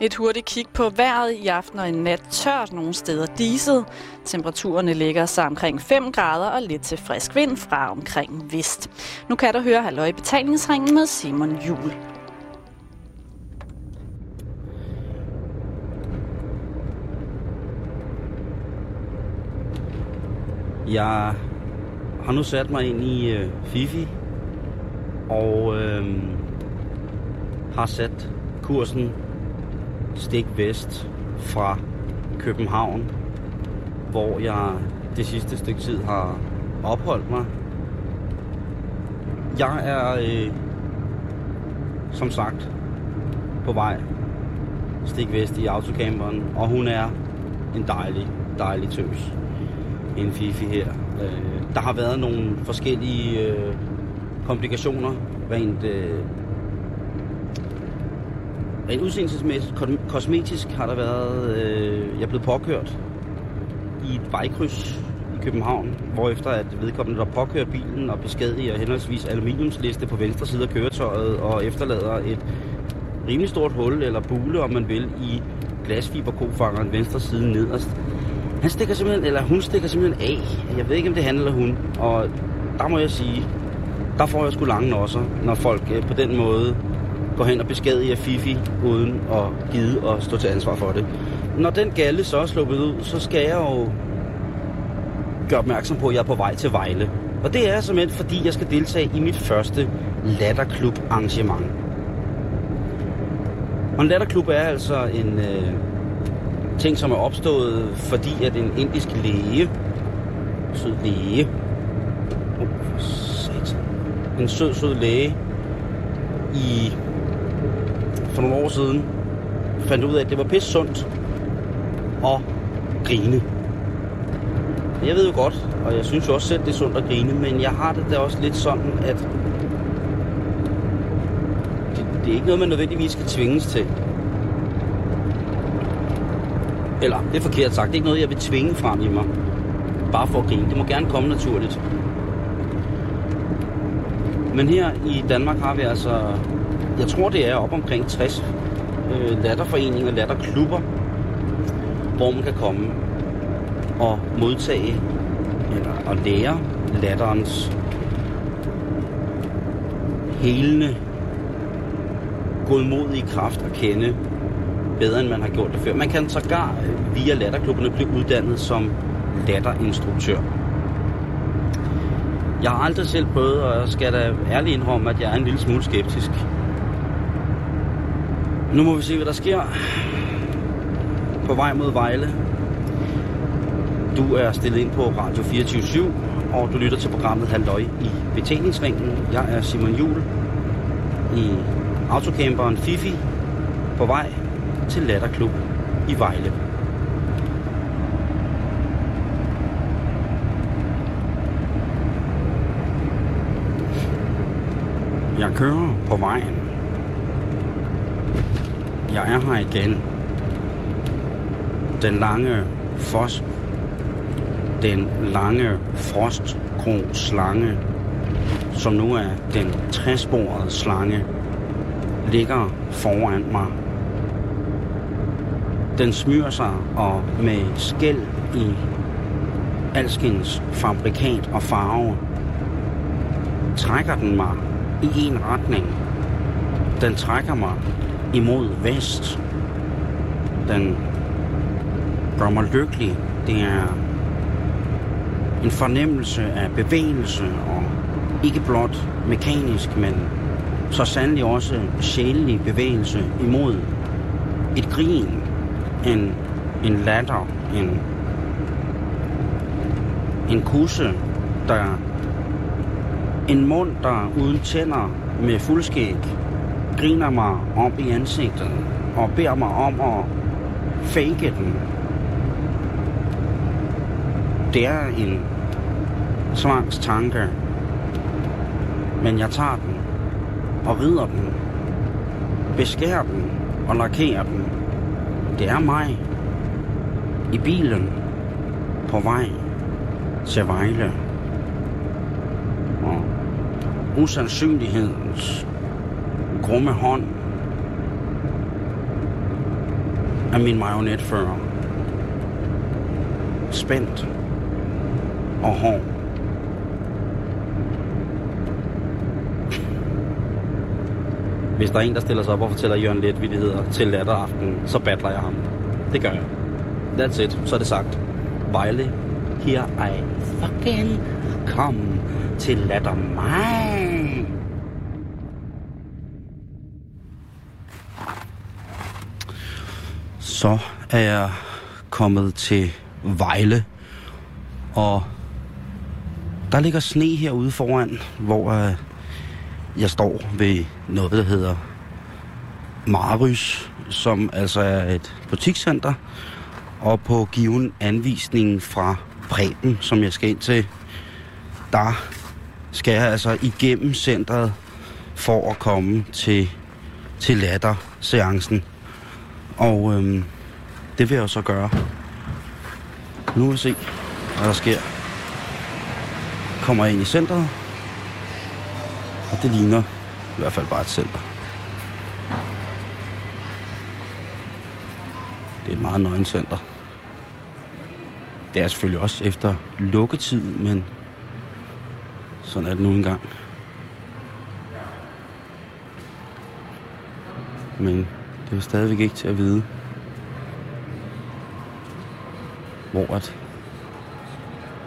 Et hurtigt kig på vejret i aften og i nat tørt nogle steder diset. Temperaturerne ligger sig omkring 5 grader og lidt til frisk vind fra omkring vest. Nu kan du høre Halløj Betalingsringen med Simon Jul. Jeg har nu sat mig ind i øh, Fifi, og øh, har sat kursen stik vest fra København, hvor jeg det sidste stykke tid har opholdt mig. Jeg er øh, som sagt på vej stik vest i autocamperen, og hun er en dejlig, dejlig tøs. En Fifi her. Øh, der har været nogle forskellige øh, komplikationer, rent øh, Rent udseendelsesmæssigt, kosmetisk har der været, øh, jeg er blevet påkørt i et vejkryds i København, hvorefter at vedkommende, der påkører bilen og beskadiger henholdsvis aluminiumsliste på venstre side af køretøjet og efterlader et rimelig stort hul eller bule, om man vil, i glasfiberkofangeren venstre side nederst. Han stikker simpelthen, eller hun stikker simpelthen af. Jeg ved ikke, om det handler eller hun. Og der må jeg sige, der får jeg sgu lange også, når folk øh, på den måde går hen og beskadiger Fifi, uden at gide at stå til ansvar for det. Når den galle så er sluppet ud, så skal jeg jo gøre opmærksom på, at jeg er på vej til Vejle. Og det er simpelthen, fordi jeg skal deltage i mit første latterklub arrangement. Og en latterklub er altså en øh, ting, som er opstået, fordi at en indisk læge, sød læge, oh, en sød, sød læge i for nogle år siden fandt ud af, at det var pisse sundt at grine. Jeg ved jo godt, og jeg synes jo også selv, det er sundt at grine, men jeg har det da også lidt sådan, at det, det er ikke noget, man nødvendigvis skal tvinges til. Eller, det er forkert sagt, det er ikke noget, jeg vil tvinge frem i mig. Bare for at grine. Det må gerne komme naturligt. Men her i Danmark har vi altså jeg tror, det er op omkring 60 øh, latterforeninger, latterklubber, hvor man kan komme og modtage eller og lære latterens helende godmodige kraft at kende bedre, end man har gjort det før. Man kan sågar via latterklubberne blive uddannet som latterinstruktør. Jeg har aldrig selv prøvet, og jeg skal da ærligt indrømme, at jeg er en lille smule skeptisk. Nu må vi se, hvad der sker. På vej mod Vejle. Du er stillet ind på Radio 24 og du lytter til programmet Halløj i betalingsringen. Jeg er Simon Jul i autocamperen Fifi på vej til Latterklub i Vejle. Jeg kører på vejen jeg er her igen. Den lange fos, den lange frostgrå slange, som nu er den træsporede slange, ligger foran mig. Den smyrer sig og med skæld i alskens fabrikat og farve, trækker den mig i en retning. Den trækker mig imod vest. Den gør mig lykkelig. Det er en fornemmelse af bevægelse, og ikke blot mekanisk, men så sandelig også sjælelig bevægelse imod et grin, en, en latter, en, en kusse, der en mund, der uden tænder med fuldskæg, griner mig op i ansigtet og beder mig om at fake den. Det er en tvangstanke, men jeg tager den og rider den, beskærer den og lakerer den. Det er mig i bilen på vej til Vejle. Og usandsynlighedens grumme hånd af min marionetfører. Spændt og hård. Hvis der er en, der stiller sig op og fortæller Jørgen Letvilligheder til latteraften, så battler jeg ham. Det gør jeg. That's it. Så er det sagt. Vejle, here I fucking come til latter mig. Så er jeg kommet til Vejle, og der ligger sne herude foran, hvor øh, jeg står ved noget, der hedder Marys, som altså er et butikscenter, og på given anvisning fra Preben, som jeg skal ind til, der skal jeg altså igennem centret for at komme til, til latter-seancen. Og øhm, det vil jeg jo så gøre. Nu vil vi se, hvad der sker. Kommer jeg ind i centret, og det ligner i hvert fald bare et center. Det er et meget nøgen center. Det er selvfølgelig også efter lukketid, men sådan er det nu engang. Men det er stadigvæk ikke til at vide, hvor at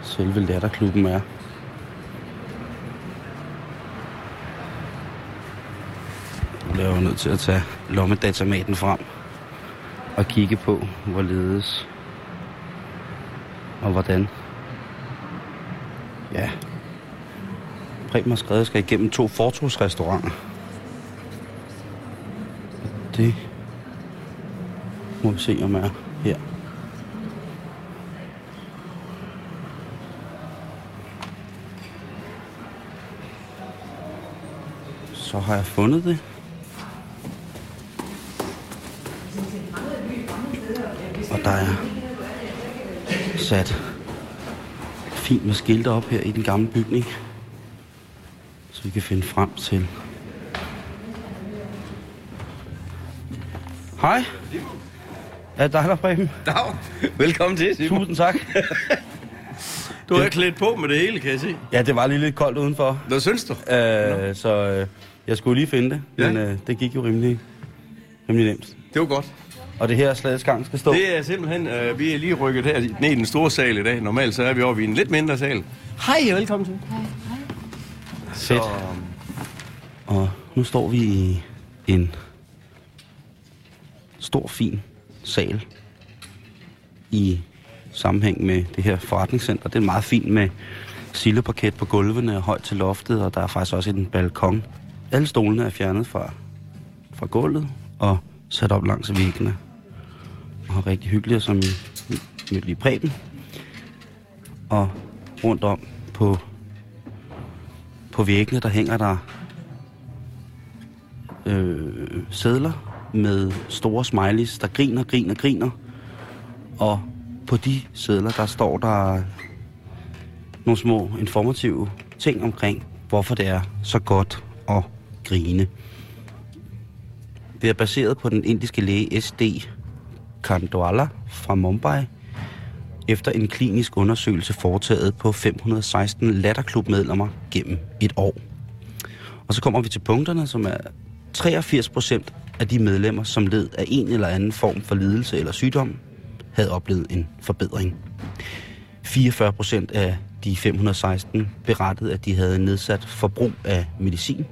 selve latterklubben er. Nu bliver jeg jo nødt til at tage lommedatamaten frem og kigge på, hvorledes og hvordan. Ja. Preben har skrevet, at jeg skal igennem to fortogsrestauranter. Det må vi se, om er her. Så har jeg fundet det. Og der er sat fint med skilte op her i den gamle bygning. Så vi kan finde frem til. Hej. Er det dig, der Preben? Dag. Velkommen til, Simon. Tusind tak. Du er klædt på med det hele, kan jeg se. Ja, det var lige lidt koldt udenfor. Hvad synes du? Øh, så øh, jeg skulle lige finde det, Ja. men øh, det gik jo rimelig, rimelig nemt. Det var godt. Og det her slagets gang skal stå. Det er simpelthen, øh, vi er lige rykket her ned i den store sal i dag. Normalt så er vi oppe i en lidt mindre sal. Hej, velkommen til. Fedt. Og nu står vi i en stor, fin sal i sammenhæng med det her forretningscenter. Det er meget fint med sildeparket på gulvene og højt til loftet, og der er faktisk også en balkon. Alle stolene er fjernet fra, fra gulvet og sat op langs væggene. Og er rigtig hyggelige, som i mødte lige Preben. Og rundt om på på væggene, der hænger der øh, sædler med store smileys, der griner, griner, griner. Og på de sædler, der står der nogle små informative ting omkring, hvorfor det er så godt at grine. Det er baseret på den indiske læge S.D. Kandwala fra Mumbai, efter en klinisk undersøgelse foretaget på 516 latterklubmedlemmer gennem et år. Og så kommer vi til punkterne, som er 83 procent af de medlemmer, som led af en eller anden form for lidelse eller sygdom, havde oplevet en forbedring. 44 procent af de 516 berettede, at de havde nedsat forbrug af medicin.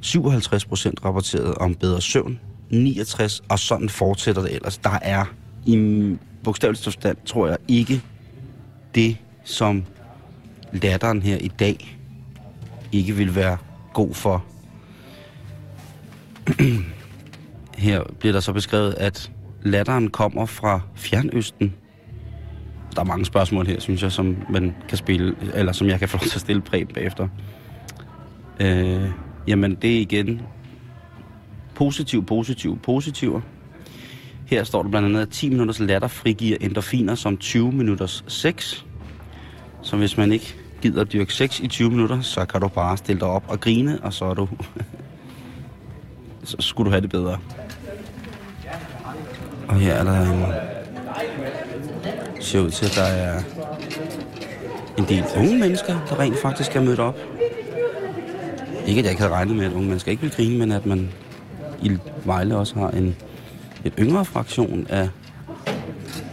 57 procent rapporterede om bedre søvn. 69, og sådan fortsætter det ellers. Der er i bogstaveligt forstand, tror jeg, ikke det, som latteren her i dag ikke vil være god for. her bliver der så beskrevet, at latteren kommer fra Fjernøsten. Der er mange spørgsmål her, synes jeg, som man kan spille, eller som jeg kan få lov til at stille præg bagefter. Øh, jamen, det er igen positiv, positiv, positiver. Her står der blandt andet, at 10 minutters latter frigiver endorfiner som 20 minutters sex. Så hvis man ikke gider at dyrke sex i 20 minutter, så kan du bare stille dig op og grine, og så er du... så skulle du have det bedre. Og her er der en... Ser ud til, at der er en del unge mennesker, der rent faktisk er mødt op. Ikke at jeg ikke havde regnet med, at unge mennesker ikke vil grine, men at man i Vejle også har en et yngre fraktion af,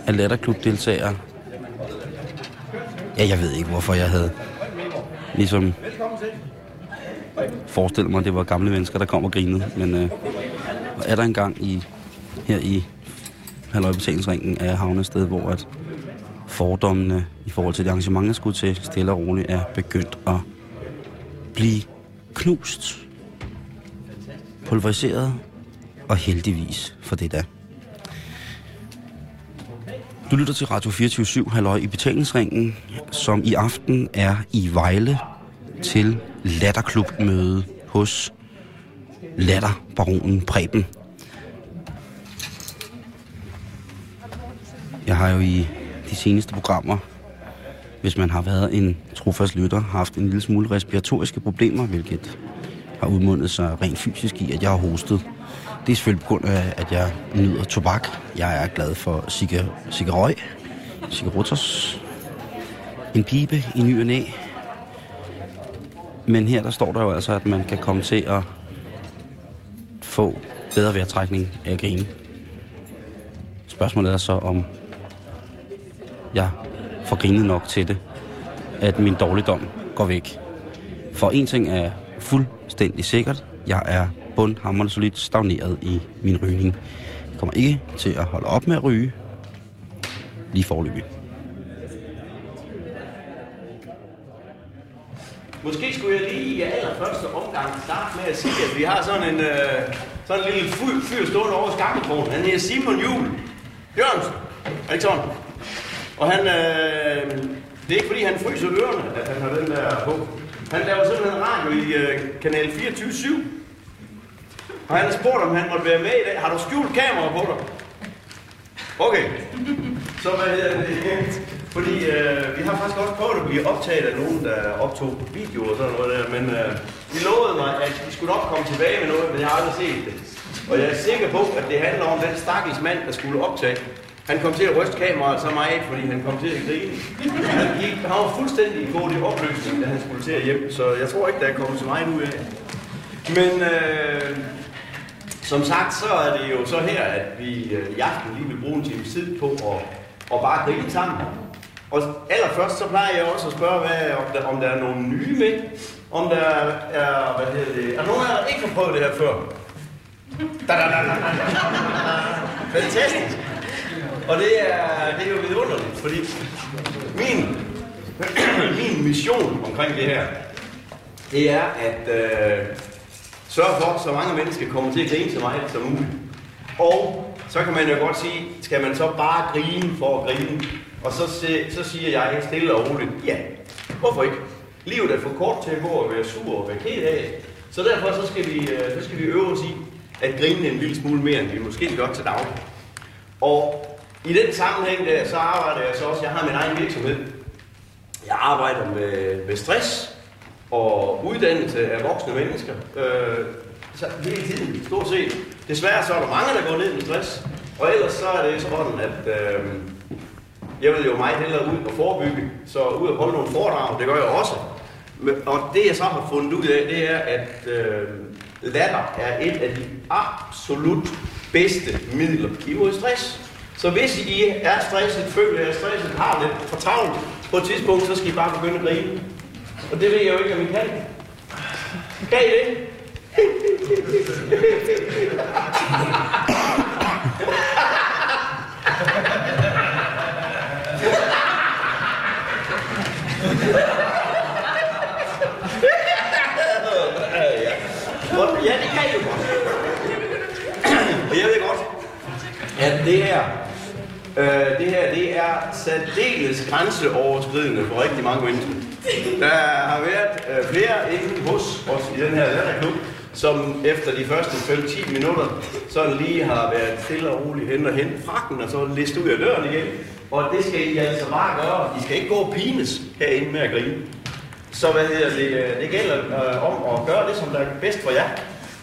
af latterklubdeltagere. Ja, jeg ved ikke, hvorfor jeg havde ligesom forestille mig, at det var gamle mennesker, der kom og grinede. Men øh, er der engang i, her i halvøjbetalingsringen af havnested, hvor at fordommene i forhold til det arrangement, jeg skulle til, stille og roligt er begyndt at blive knust, pulveriseret og heldigvis for det der. Du lytter til Radio 24 halløj i betalingsringen, som i aften er i Vejle til latterklubmøde hos latterbaronen Preben. Jeg har jo i de seneste programmer, hvis man har været en trofast lytter, haft en lille smule respiratoriske problemer, hvilket har udmundet sig rent fysisk i, at jeg har hostet. Det er selvfølgelig på grund af, at jeg nyder tobak. Jeg er glad for cigarøg, cigarotos, en pibe i ny og næ. Men her der står der jo altså, at man kan komme til at få bedre vejrtrækning af grine. Spørgsmålet er så, om jeg får grinet nok til det, at min dårligdom går væk. For en ting er fuldstændig sikkert. Jeg er bundhammerende solidt stagneret i min rygning. Jeg kommer ikke til at holde op med at ryge lige forløbig. Måske skulle jeg lige i allerførste omgang starte med at sige, at vi har sådan en, øh, sådan en lille fyr, fyr stående over skakkekronen. Han hedder Simon Jul Jørgensen. Er ikke sådan? Og han, øh, det er ikke fordi han fryser ørerne, at han har den der på. Han laver simpelthen radio i øh, kanal 24-7. Og han har spurgt, om han måtte være med i dag. Har du skjult kamera på dig? Okay. Så hvad hedder det? Fordi øh, vi har faktisk også prøvet at blive optaget af nogen, der optog video og sådan noget der. Men øh, de lovede mig, at de skulle nok komme tilbage med noget, men jeg har aldrig set det. Og jeg er sikker på, at det handler om den stakkels mand, der skulle optage. Han kom til at ryste kameraet så meget, fordi han kom til at grine. Han, gik, han var fuldstændig god i opløsning, da han skulle til at hjem. Så jeg tror ikke, der er kommet så meget ud af. Men øh, som sagt, så er det jo så her, at vi øh, i aften lige vil bruge en time tid på at, at bare grine sammen. Og allerførst så plejer jeg også at spørge, hvad, om, der, om der er nogle nye med. Om der er, hvad hedder det, er nogen af jer, der ikke har prøvet det her før? Da, da, da, da, da. Fantastisk. Og det er, det er jo vidunderligt, fordi min, min mission omkring det her, det er at øh, sørge for, at så mange mennesker kommer til at grine så meget som muligt. Og så kan man jo godt sige, skal man så bare grine for at grine? Og så, så siger jeg helt stille og roligt, ja, hvorfor ikke? Livet er for kort til at gå og være sur og være ked af. Så derfor så skal, vi, øh, så skal vi øve os i at grine en lille smule mere, end vi måske gør til daglig. Og i den sammenhæng der, så arbejder jeg så også, jeg har min egen virksomhed. Jeg arbejder med, med stress og uddannelse af voksne mennesker. Øh, så hele tiden, stort set. Desværre så er der mange, der går ned med stress. Og ellers så er det sådan, at øh, jeg vil jo meget hellere ud og forebygge. Så ud og holde nogle foredrag, det gør jeg også. Og det jeg så har fundet ud af, det er, at øh, latter er et af de absolut bedste midler imod stress. Så hvis I er stresset, føler jer stresset, har lidt for travlt på et tidspunkt, så skal I bare begynde at grine. Og det ved jeg jo ikke, om I kan. Kan I det? ja, det kan I jo godt. Og jeg ved godt, at det her Øh, det her, det er særdeles grænseoverskridende for rigtig mange mennesker. Der har været øh, flere inde hos os i den her lærerklub, som efter de første 5-10 minutter sådan lige har været stille og roligt hen og hen frakken, og så liste ud af døren igen. Og det skal I altså bare gøre. I skal ikke gå og pines herinde med at grine. Så hvad hedder det, øh, det gælder øh, om at gøre det, som der er bedst for jer.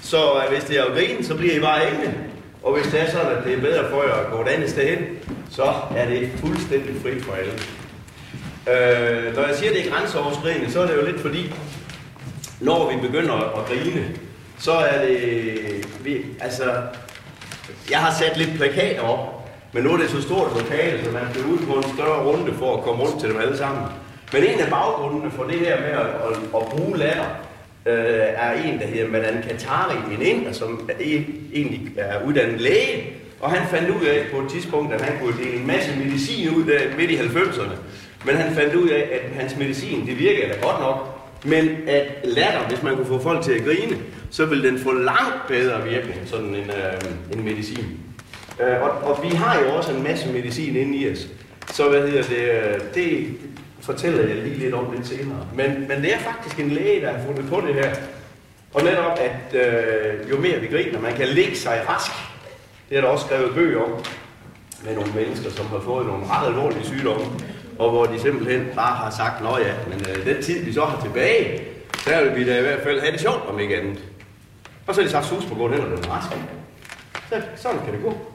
Så øh, hvis det er at grine, så bliver I bare engle. Og hvis det er sådan, at det er bedre for jer at gå et andet sted hen, så er det fuldstændig frit for alle. Øh, når jeg siger, at det er grænseoverskridende, så er det jo lidt fordi, når vi begynder at grine, så er det... Vi, altså, jeg har sat lidt plakater op, men nu er det så stort et lokale, så man skal ud på en større runde for at komme rundt til dem alle sammen. Men en af baggrundene for det her med at, at, at bruge latter, øh, er en, der hedder Madan Katari, en inder, som er, egentlig er uddannet læge. Og han fandt ud af på et tidspunkt, at han kunne dele en masse medicin ud der midt i 90'erne. Men han fandt ud af, at hans medicin, det virker da godt nok, men at latter, hvis man kunne få folk til at grine, så ville den få langt bedre virkning, sådan en, øh, en medicin. Øh, og, og vi har jo også en masse medicin inde i os. Så hvad hedder det, øh, det fortæller jeg lige lidt om lidt senere. Men, men det er faktisk en læge, der har fundet på det her. Og netop, at øh, jo mere vi griner, man kan lægge sig rask. Det er der også skrevet bøger om med nogle mennesker, som har fået nogle ret alvorlige sygdomme og hvor de simpelthen bare har sagt, nå ja, men øh, den tid, vi så har tilbage, der vil vi da i hvert fald have det sjovt, om ikke andet. Og så har de sagt, sus på grund af, og den rask. Så, sådan kan det gå.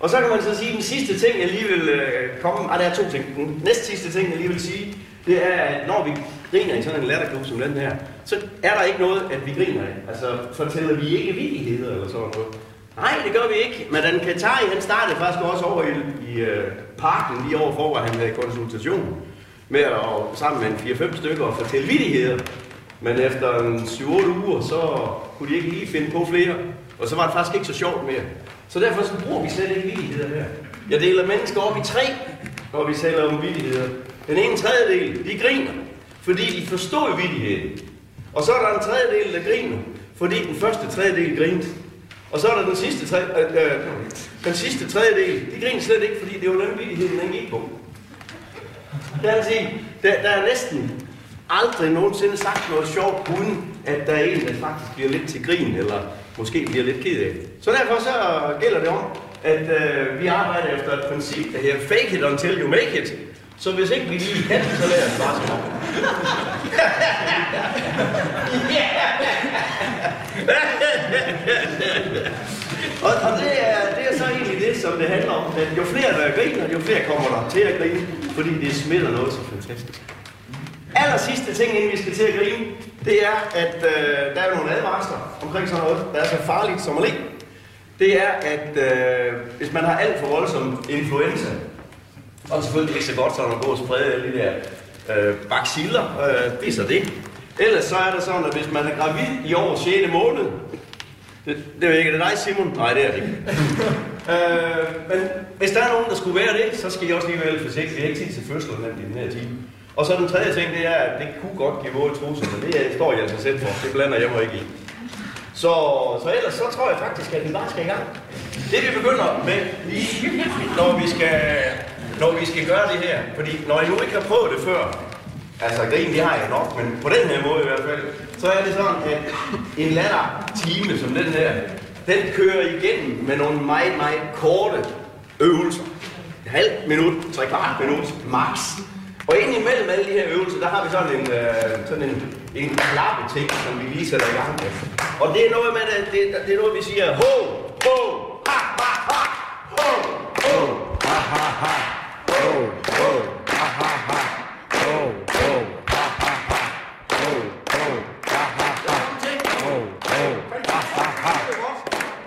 Og så kan man så sige, at den sidste ting, jeg lige vil øh, komme... Ah, der er to ting. Den næste sidste ting, jeg lige vil sige, det er, at når vi griner i sådan en latterklub som den her, så er der ikke noget, at vi griner af. Altså, fortæller vi ikke vidigheder eller sådan noget. Nej, det gør vi ikke. Men den Katari, han startede faktisk også over i, i uh, parken lige overfor, hvor han havde konsultation med at sammen med en 4-5 stykker og fortælle vidigheder. Men efter en 7-8 uger, så kunne de ikke lige finde på flere. Og så var det faktisk ikke så sjovt mere. Så derfor så bruger vi slet ikke vildigheder her. Jeg deler mennesker op i tre, når vi taler om vildigheder. Den ene tredjedel, de griner, fordi de forstod vildigheden. Og så er der en tredjedel, der griner, fordi den første tredjedel grinte. Og så er der den sidste, tre, øh, øh, den sidste tredjedel. De griner slet ikke, fordi det var den vildighed, den gik på. Det vil sige, der, der er næsten aldrig nogensinde sagt noget sjovt, uden at der er en, der faktisk bliver lidt til grin, eller måske bliver lidt ked af Så derfor så gælder det om, at øh, vi arbejder efter et princip, der hedder fake it until you make it. Så hvis ikke vi lige kan, så lader os bare som og, og det, er, det er så egentlig det, som det handler om. At jo flere der griner, jo flere kommer der til at grine, fordi det smitter noget så fantastisk. Aller sidste ting, inden vi skal til at grine, det er, at øh, der er nogle advarsler omkring sådan noget, der er så farligt som at le. Det er, at øh, hvis man har alt for voldsom influenza, og selvfølgelig ikke så godt, så man går og sprede alle de der øh, baciller, øh, det er så det. Ellers så er det sådan, at hvis man er gravid i over 6. måned, det, det er ikke, det dig, Simon? Nej, det er det ikke. øh, men hvis der er nogen, der skulle være det, så skal I også lige være lidt forsigtige. Er ikke tid til fødslen i den her time. Og så den tredje ting, det er, at det kunne godt give våde trusser, men det står jeg altså selv for. Det blander jeg mig ikke i. Så, så ellers så tror jeg faktisk, at vi bare skal i gang. Det vi begynder med lige, når vi skal, når vi skal gøre det her, fordi når jeg nu ikke har prøvet det før, altså grin, det har jeg nok, men på den her måde i hvert fald, så er det sådan, at en latter time som den her, den kører igennem med nogle meget, meget korte øvelser. Et halvt minut, tre kvart minut, max. Og ind imellem alle de her øvelser, der har vi sådan en, øh, sådan en, en klappeting, som vi lige sætter i gang med. Og det er noget med, det, det, det er noget, vi siger, ho, ho, ha, ha, ha, ho, ho, ha, ha, ha, ho, ho, ha, ha, ha, ho, ho, ha, ha, ha, ho, ho, ha, ha, ha, ho, ho, ha, ha, ha.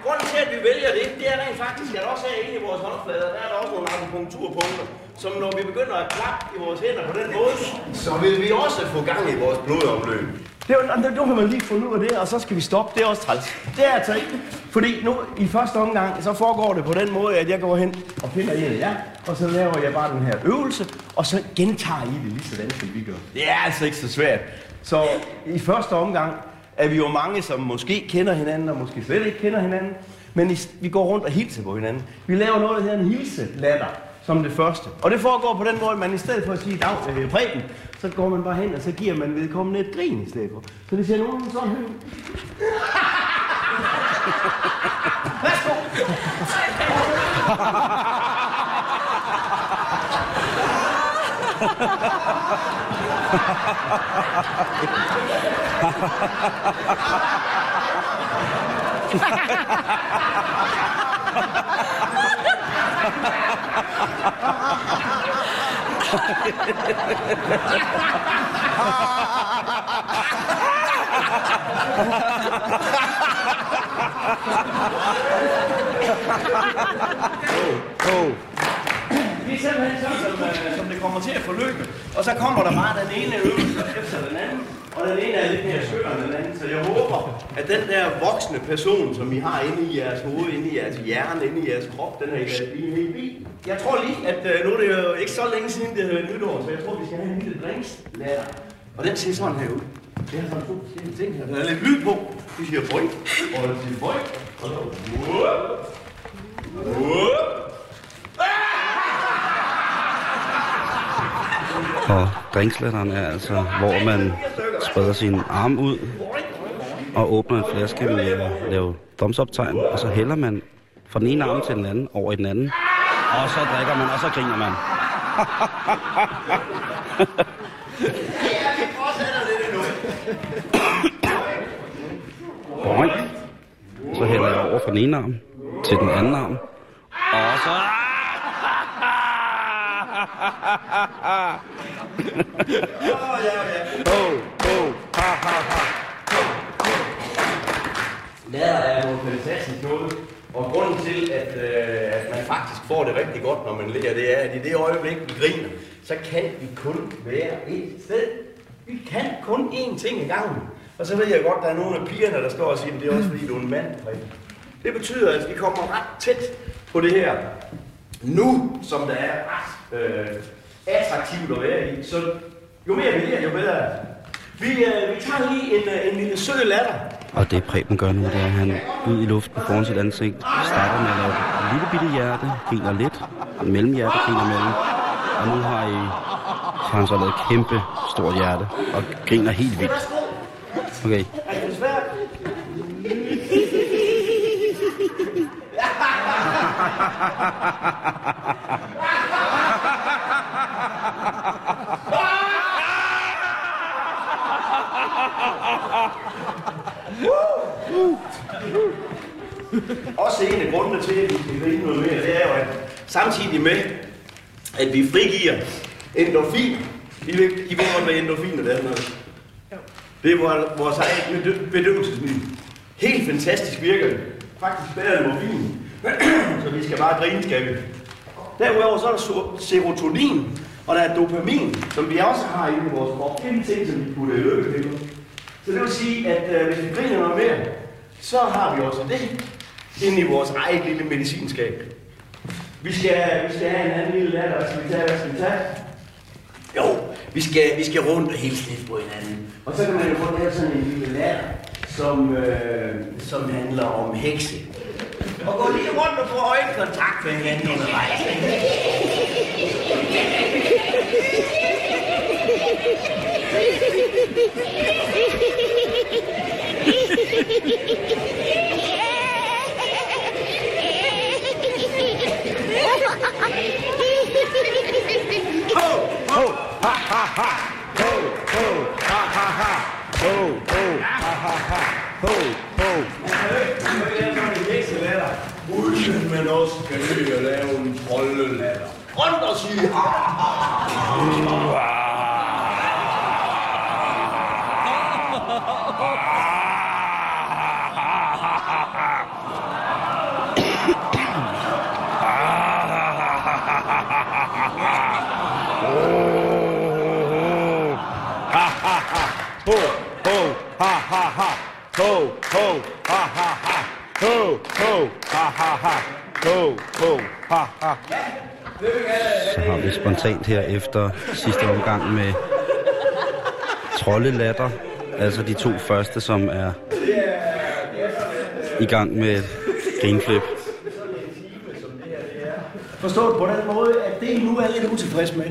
Grunden til, at vi vælger det, det er rent faktisk, at også herinde i vores håndflader, der er der også nogle akupunkturpunkter, som når vi begynder at klappe i vores hænder på den måde, så vil vi også få gang i vores blodomløb. Det er jo, nu kan man lige fundet ud af det, og så skal vi stoppe. Det er også træls. Det er altså ikke. Fordi nu i første omgang, så foregår det på den måde, at jeg går hen og en af jer, og så laver jeg bare den her øvelse, og så gentager I det lige sådan, som vi gør. Det er altså ikke så svært. Så i første omgang er vi jo mange, som måske kender hinanden, og måske slet ikke kender hinanden. Men vi går rundt og hilser på hinanden. Vi laver noget, der hedder en hilselatter som det første. Og det foregår på den måde, at man i stedet for at sige dag øh, Preben, så går man bare hen, og så giver man vedkommende et grin i stedet for. Så det ser nogen sådan her. Værsgo! Det er simpelthen sådan, som, øh, som det kommer til at forløbe. Og så kommer der bare den ene øvelse efter den anden. Og den ene er lidt mere skør end den anden. Så jeg håber, at den der voksne person, som I har inde i jeres hoved, inde i jeres hjerne, inde i jeres krop, den er I lige med i bil. Jeg tror lige, at øh, nu er det jo ikke så længe siden, det er nytår, så jeg tror, vi skal have en lille drinkslader. Og den ser sådan her ud. Det er sådan to forskellige ting her. Der er lidt lyd på. Vi siger bøj, og vi siger bøj, og så... Whoop. Whoop. Og drinksletteren er altså, hvor man spreder sin arm ud og åbner en flaske med at lave thumbs up tegn, og så hælder man fra den ene arm til den anden over i den anden. Og så drikker man, og så griner man. Boing. Så hælder jeg over fra den ene arm til den anden arm. Og så... oh, oh, ha, ha. Lader er jo fantastisk noget. Og grunden til, at, øh, at man faktisk får det rigtig godt, når man lærer, det er, at i det øjeblik, vi griner, så kan vi kun være et sted. Vi kan kun én ting i gangen. Og så ved jeg godt, at der er nogle af pigerne, der står og siger, at det er også fordi, du er en mand. Frederik." Det betyder, at vi kommer ret tæt på det her nu, som der er ret øh, attraktivt at være i. Så jo mere vi lærer, jo bedre er det. Vi, øh, vi tager lige en, øh, en lille sød latter. Og det Preben gør nu, det er, at han ud i luften foran sit ansigt starter med at lave et lille bitte hjerte, griner lidt, en mellemhjerte griner mellem, og nu har, I, så har han så lavet et kæmpe stort hjerte, og griner helt vildt. Okay, Er det svært? Også en af grundene til, at vi skal grine noget mere, det er jo, at samtidig med, at vi frigiver endorfin, I ved, I ved godt, hvad endorfin er, noget. Det er vores, eget bedø- bedøvelsesmiddel. Helt fantastisk virker det. Faktisk bedre end morfin. så vi skal bare grine, skal vi. Derudover så er der serotonin, og der er dopamin, som vi også har inde i vores krop. Det er de ting, som vi putter i lykkepiller. Så det vil sige, at øh, hvis vi griner noget mere, så har vi også det inde i vores eget lille medicinskab. Vi skal, vi skal have en anden lille latter. Skal vi tage? Hvad skal vi tage? Jo, vi skal, vi skal rundt og hilse lidt på hinanden. Og så kan man jo få lavet sådan en lille latter, som, øh, som handler om hekse. Og gå lige rundt og få øjenkontakt med hinanden undervejs. Uden man også kan lide at lave en troldelatter. Rundt og sige ha, ha, ho, ho, ha, ha, ha, ho, ho, ha, ha, ha, ho, ho, ha, ha, ha, ho, ho, ha, ha. Så har vi spontant her efter sidste omgang med troldelatter, altså de to første, som er i gang med grinflip. Forstået på den måde, at det nu er lidt utilfreds med,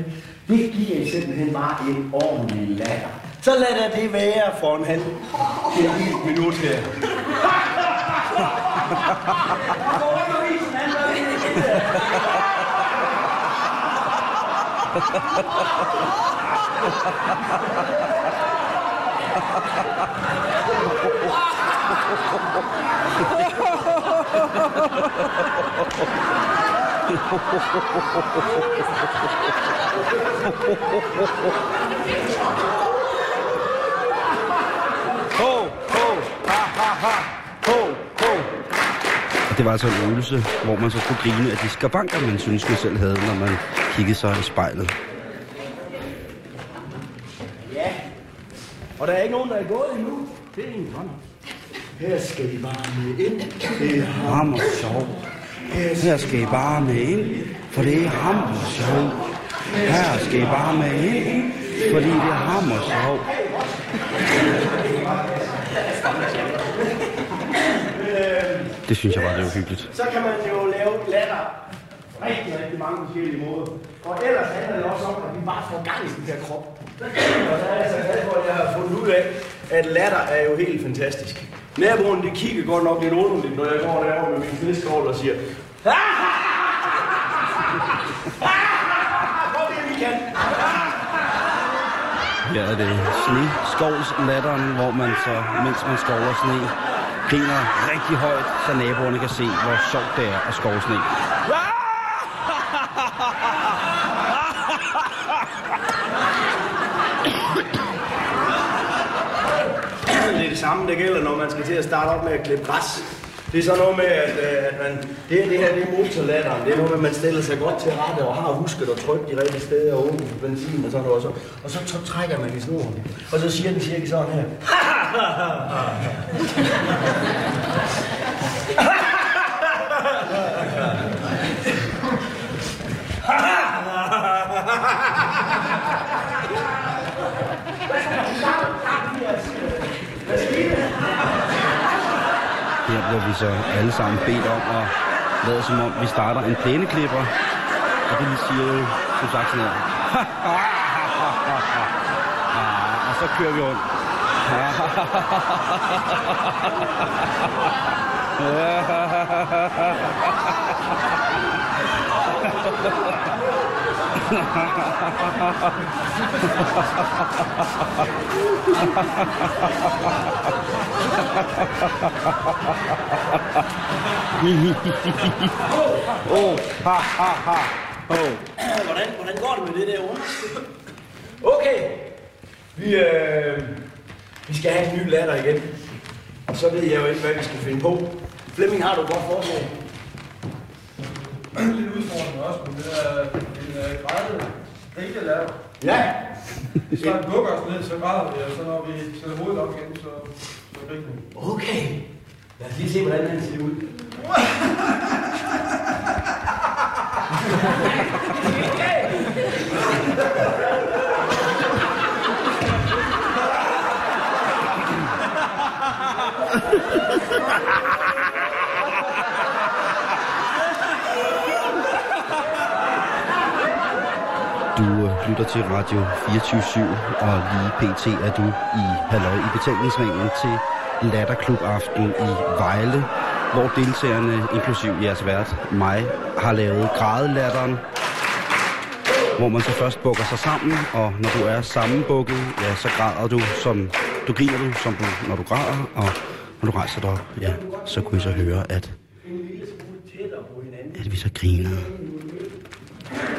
det giver I simpelthen bare en ordentlig latter. Så lad da det være for en halv minut her. Ho, ho, ha, ha, ha. Og det var altså en øvelse, hvor man så skulle grine af de skavanker, man synes, man selv havde, når man kiggede sig i spejlet. Ja. Og der er ikke nogen, der er gået endnu. Det er en hånd. Her skal I bare med ind. Det er ham. Hammer sjov. Her skal I bare med ind, for det er hammer sjov. Her skal I bare med ind, fordi det er hammer sjov. Det synes jeg var det hyggeligt. Så kan man jo lave latter rigtig, rigtig mange forskellige måder. Og ellers handler det også om, at vi bare får gang i den her krop. Og der er jeg så glad for, at jeg har fundet ud af, at latter er jo helt fantastisk. Naboen, de kigger godt nok lidt underligt, når jeg går derovre med min fiskål og siger, Prøv det, vi kan. Her er det sneskovslatteren, hvor man så, mens man skovler sne, griner rigtig højt, så naboerne kan se, hvor sjovt det er at skove sne. Det er det samme, der gælder, når man skal til at starte op med at klippe græs. Det er så noget med, at, øh, at man, det, det her det er motorlatteren. Det er noget med, at man stiller sig godt til rette og har husket at trykke de rigtige steder og åbne for benzin og sådan noget. Og så, og så, så trækker man i snoren. Og så siger den cirka sådan her. Her bliver vi så alle sammen bedt om at lade som om, vi starter en plæneklipper. Og det siger jo, som sagt sådan her. Ah, og så kører vi rundt. Oh, ha, ha, ha. Oh. Hvordan, hvordan går det med det der ord? Okay. Vi, øh, vi skal have en ny latter igen. Og så ved jeg jo ikke, hvad vi skal finde på. Flemming, har du et godt forslag? lidt udfordrende også, men det er en uh, grædet grillelærer. Ja. Hvis der bukker os ned, så græder vi, og så når vi sætter hovedet op igen, så, så griner vi. Okay. Lad os lige se, hvordan den ser ud. Du øh, lytter til Radio 24 og lige pt. er du i halløj i betalingsringen til Latterklub Aften i Vejle, hvor deltagerne, inklusiv jeres vært, mig, har lavet grædelatteren, hvor man så først bukker sig sammen, og når du er sammenbukket, ja, så græder du, som du griner du, som du, når du græder, og når du rejser dig op, ja, så kunne I så høre, at, at vi så griner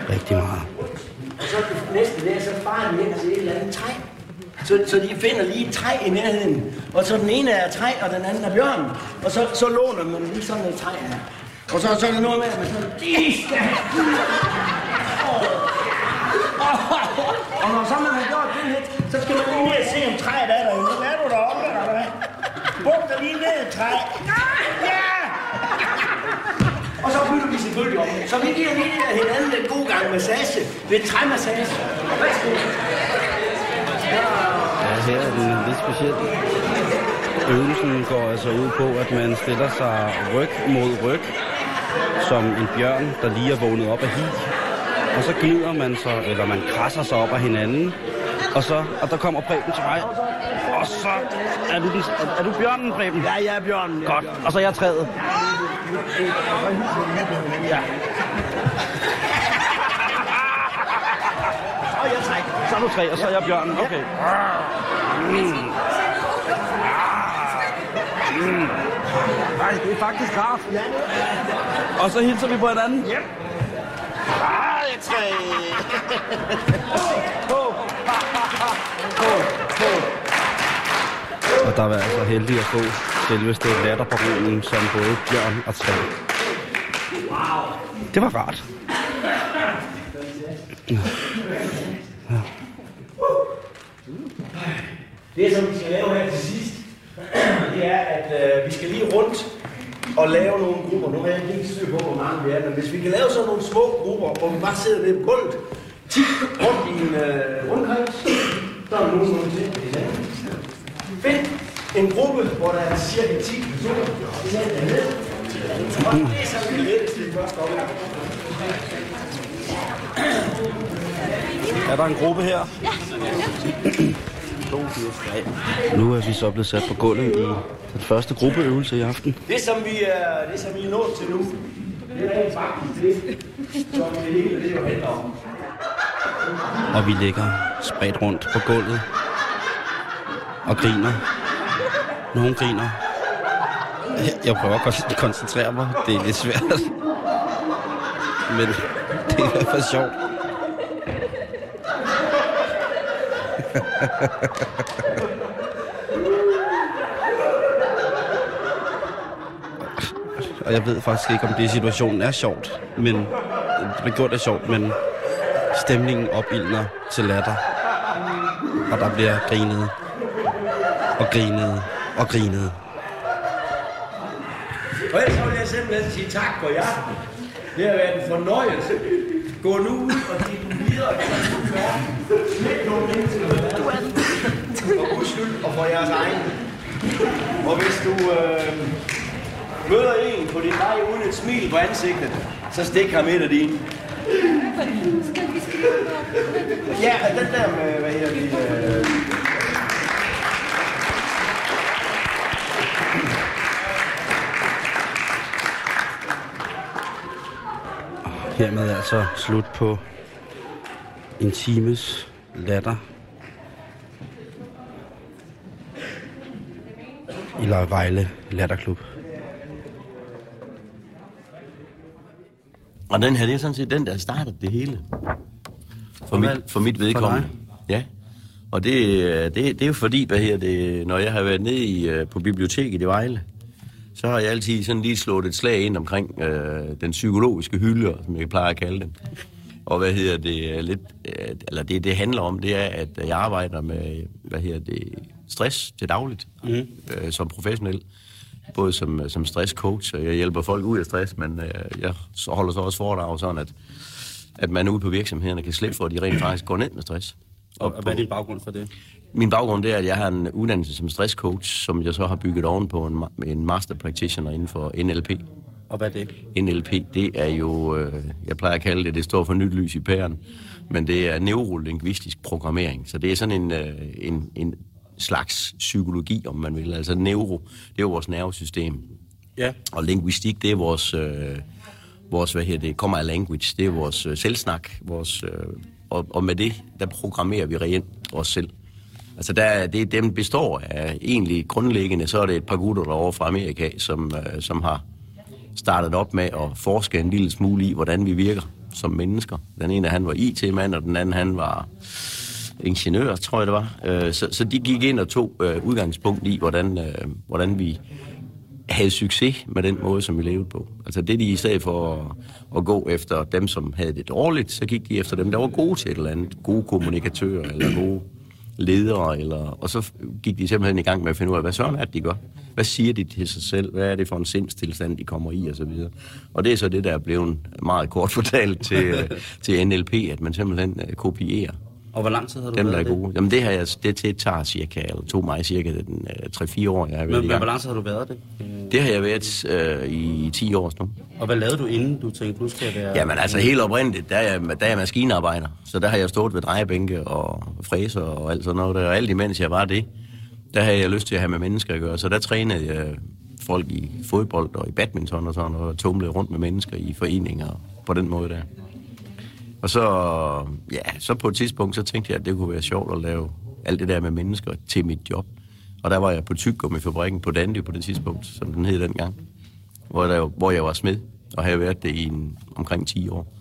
rigtig meget. Og så det næste dag, så farer de hen til et eller andet træ. Så, så de finder lige et træ i nærheden. Og så den ene er træ, og den anden er bjørn. Og så, så låner man lige sådan et træ her. Og så, så er der noget med, at man sådan, de skal have Og når så man har gjort det lidt, så skal man lige ned og se, om træet er der. Hvad er du deroppe, eller hvad? Buk dig lige ned i træ. Selvfølgelig om. Så vi giver lige hinanden en god gang massage. Lidt træmassage. Værsgo. Ja, her er den lidt speciel. Øvelsen går altså ud på, at man stiller sig ryg mod ryg, som en bjørn, der lige er vågnet op af hi. Og så glider man så, eller man krasser sig op af hinanden. Og så, og der kommer Preben til mig. Og så er du, den, er, er du bjørnen, Preben? Ja, jeg er bjørnen. Godt. Og så er jeg træet. Ja. Og jeg trækker. Så er du tre, og så er jeg bjørnen. Okay. Nej, det er faktisk rart. Og så hilser vi på hinanden. Yep. Ej, tre. Og der var altså heldig at få selveste latterbaronen som både bjørn og træ. Det var rart. Det, som vi skal lave her til sidst, det er, at øh, vi skal lige rundt og lave nogle grupper. Nu har jeg ikke styr på, hvor mange vi er, men hvis vi kan lave sådan nogle små grupper, hvor vi bare sidder nede på gulvet, 10 rundt i en øh, rundkreds, så er der nogen, der til Fedt! En gruppe, hvor der er cirka 10 personer. Sæt jer ned. Og det er så vi letteste i første omgang. Er der en gruppe her? Nu er vi så blevet sat på gulvet i den første gruppeøvelse i aften. Det, som vi er, det, som vi er nået til nu, det er faktisk det, som det hele det jo handler om. Og vi ligger spredt rundt på gulvet og griner. Nogen griner. Jeg prøver at koncentrere mig. Det er lidt svært. Men det er i hvert fald sjovt. Og jeg ved faktisk ikke, om det i situationen er sjovt. Men det bliver gjort det sjovt, men stemningen opildner til latter. Og der bliver grinet. Og grinet. Og grinet. Og ellers vil jeg simpelthen sige tak for i aften. Det har været en fornøjelse. Gå nu ud og giv den videre. Slet nogle mennesker med. For guds skyld og for jeres egen. Og hvis du øh, møder en på din vej uden et smil på ansigtet, så stik ham et af dine. Ja, den der med, hvad her det, øh, Hermed er altså slut på en times latter. I Vejle Latterklub. Og den her, det er sådan set den, der startede det hele. For, mit, for mit vedkommende. Ja. Og det, øh, det, det er jo fordi, hvad her det, når jeg har været nede i, øh, på biblioteket i Vejle, så har jeg altid sådan lige slået et slag ind omkring øh, den psykologiske hylde, som jeg plejer at kalde den. Og hvad hedder det øh, lidt, øh, eller det, det handler om, det er, at jeg arbejder med, hvad hedder det, stress til dagligt, mm. øh, som professionel. Både som, som stresscoach, og jeg hjælper folk ud af stress, men øh, jeg holder så også foredrag sådan, at, at man ude på virksomhederne kan slippe for, at de rent faktisk går ned med stress. Og, og hvad er din baggrund for det? Min baggrund det er, at jeg har en uddannelse som stresscoach, som jeg så har bygget oven på en, en master practitioner inden for NLP. Og hvad er det? NLP, det er jo, øh, jeg plejer at kalde det, det står for nyt lys i pæren, men det er neurolingvistisk programmering. Så det er sådan en, øh, en, en slags psykologi, om man vil. Altså neuro, det er jo vores nervesystem. Ja. Og linguistik, det er vores, øh, vores hvad her det, kommer af language, det er vores øh, selvsnak, vores, øh, og, og med det, der programmerer vi reelt os selv. Altså der, det, dem består af egentlig grundlæggende, så er det et par gutter derovre fra Amerika, som, øh, som har startet op med at forske en lille smule i, hvordan vi virker som mennesker. Den ene, han var IT-mand, og den anden, han var ingeniør, tror jeg det var. Øh, så, så de gik ind og tog øh, udgangspunkt i, hvordan, øh, hvordan vi havde succes med den måde, som vi levede på. Altså det, de i stedet for at, at gå efter dem, som havde det dårligt, så gik de efter dem, der var gode til et eller andet. Gode kommunikatører, eller gode ledere, eller, og så gik de simpelthen i gang med at finde ud af, hvad sådan er det, de gør. Hvad siger de til sig selv? Hvad er det for en sindstilstand, de kommer i, og så videre. Og det er så det, der er blevet meget kort fortalt til, til NLP, at man simpelthen øh, kopierer Og hvor lang tid har du dem, der er været det? gode. Jamen det, har jeg, det, det tager cirka, eller tog mig cirka den, øh, 3-4 år, jeg har været Men, men hvor lang tid har du været det? Øh, Det har jeg været øh, i 10 år nu. Og hvad lavede du inden du tænkte, nu skal jeg være... Jamen altså helt oprindeligt, der er, jeg, der er jeg maskinarbejder. Så der har jeg stået ved drejebænke og fræser og alt sådan noget. Der. Og alt imens jeg var det, der havde jeg lyst til at have med mennesker at gøre. Så der trænede jeg folk i fodbold og i badminton og sådan noget. Og tumlede rundt med mennesker i foreninger på den måde der. Og så, ja, så på et tidspunkt, så tænkte jeg, at det kunne være sjovt at lave alt det der med mennesker, til mit job. Og der var jeg på tyggegummifabrikken på Dandy på det tidspunkt, som den hed dengang, hvor, der, hvor jeg var smed, og havde været det i en, omkring 10 år.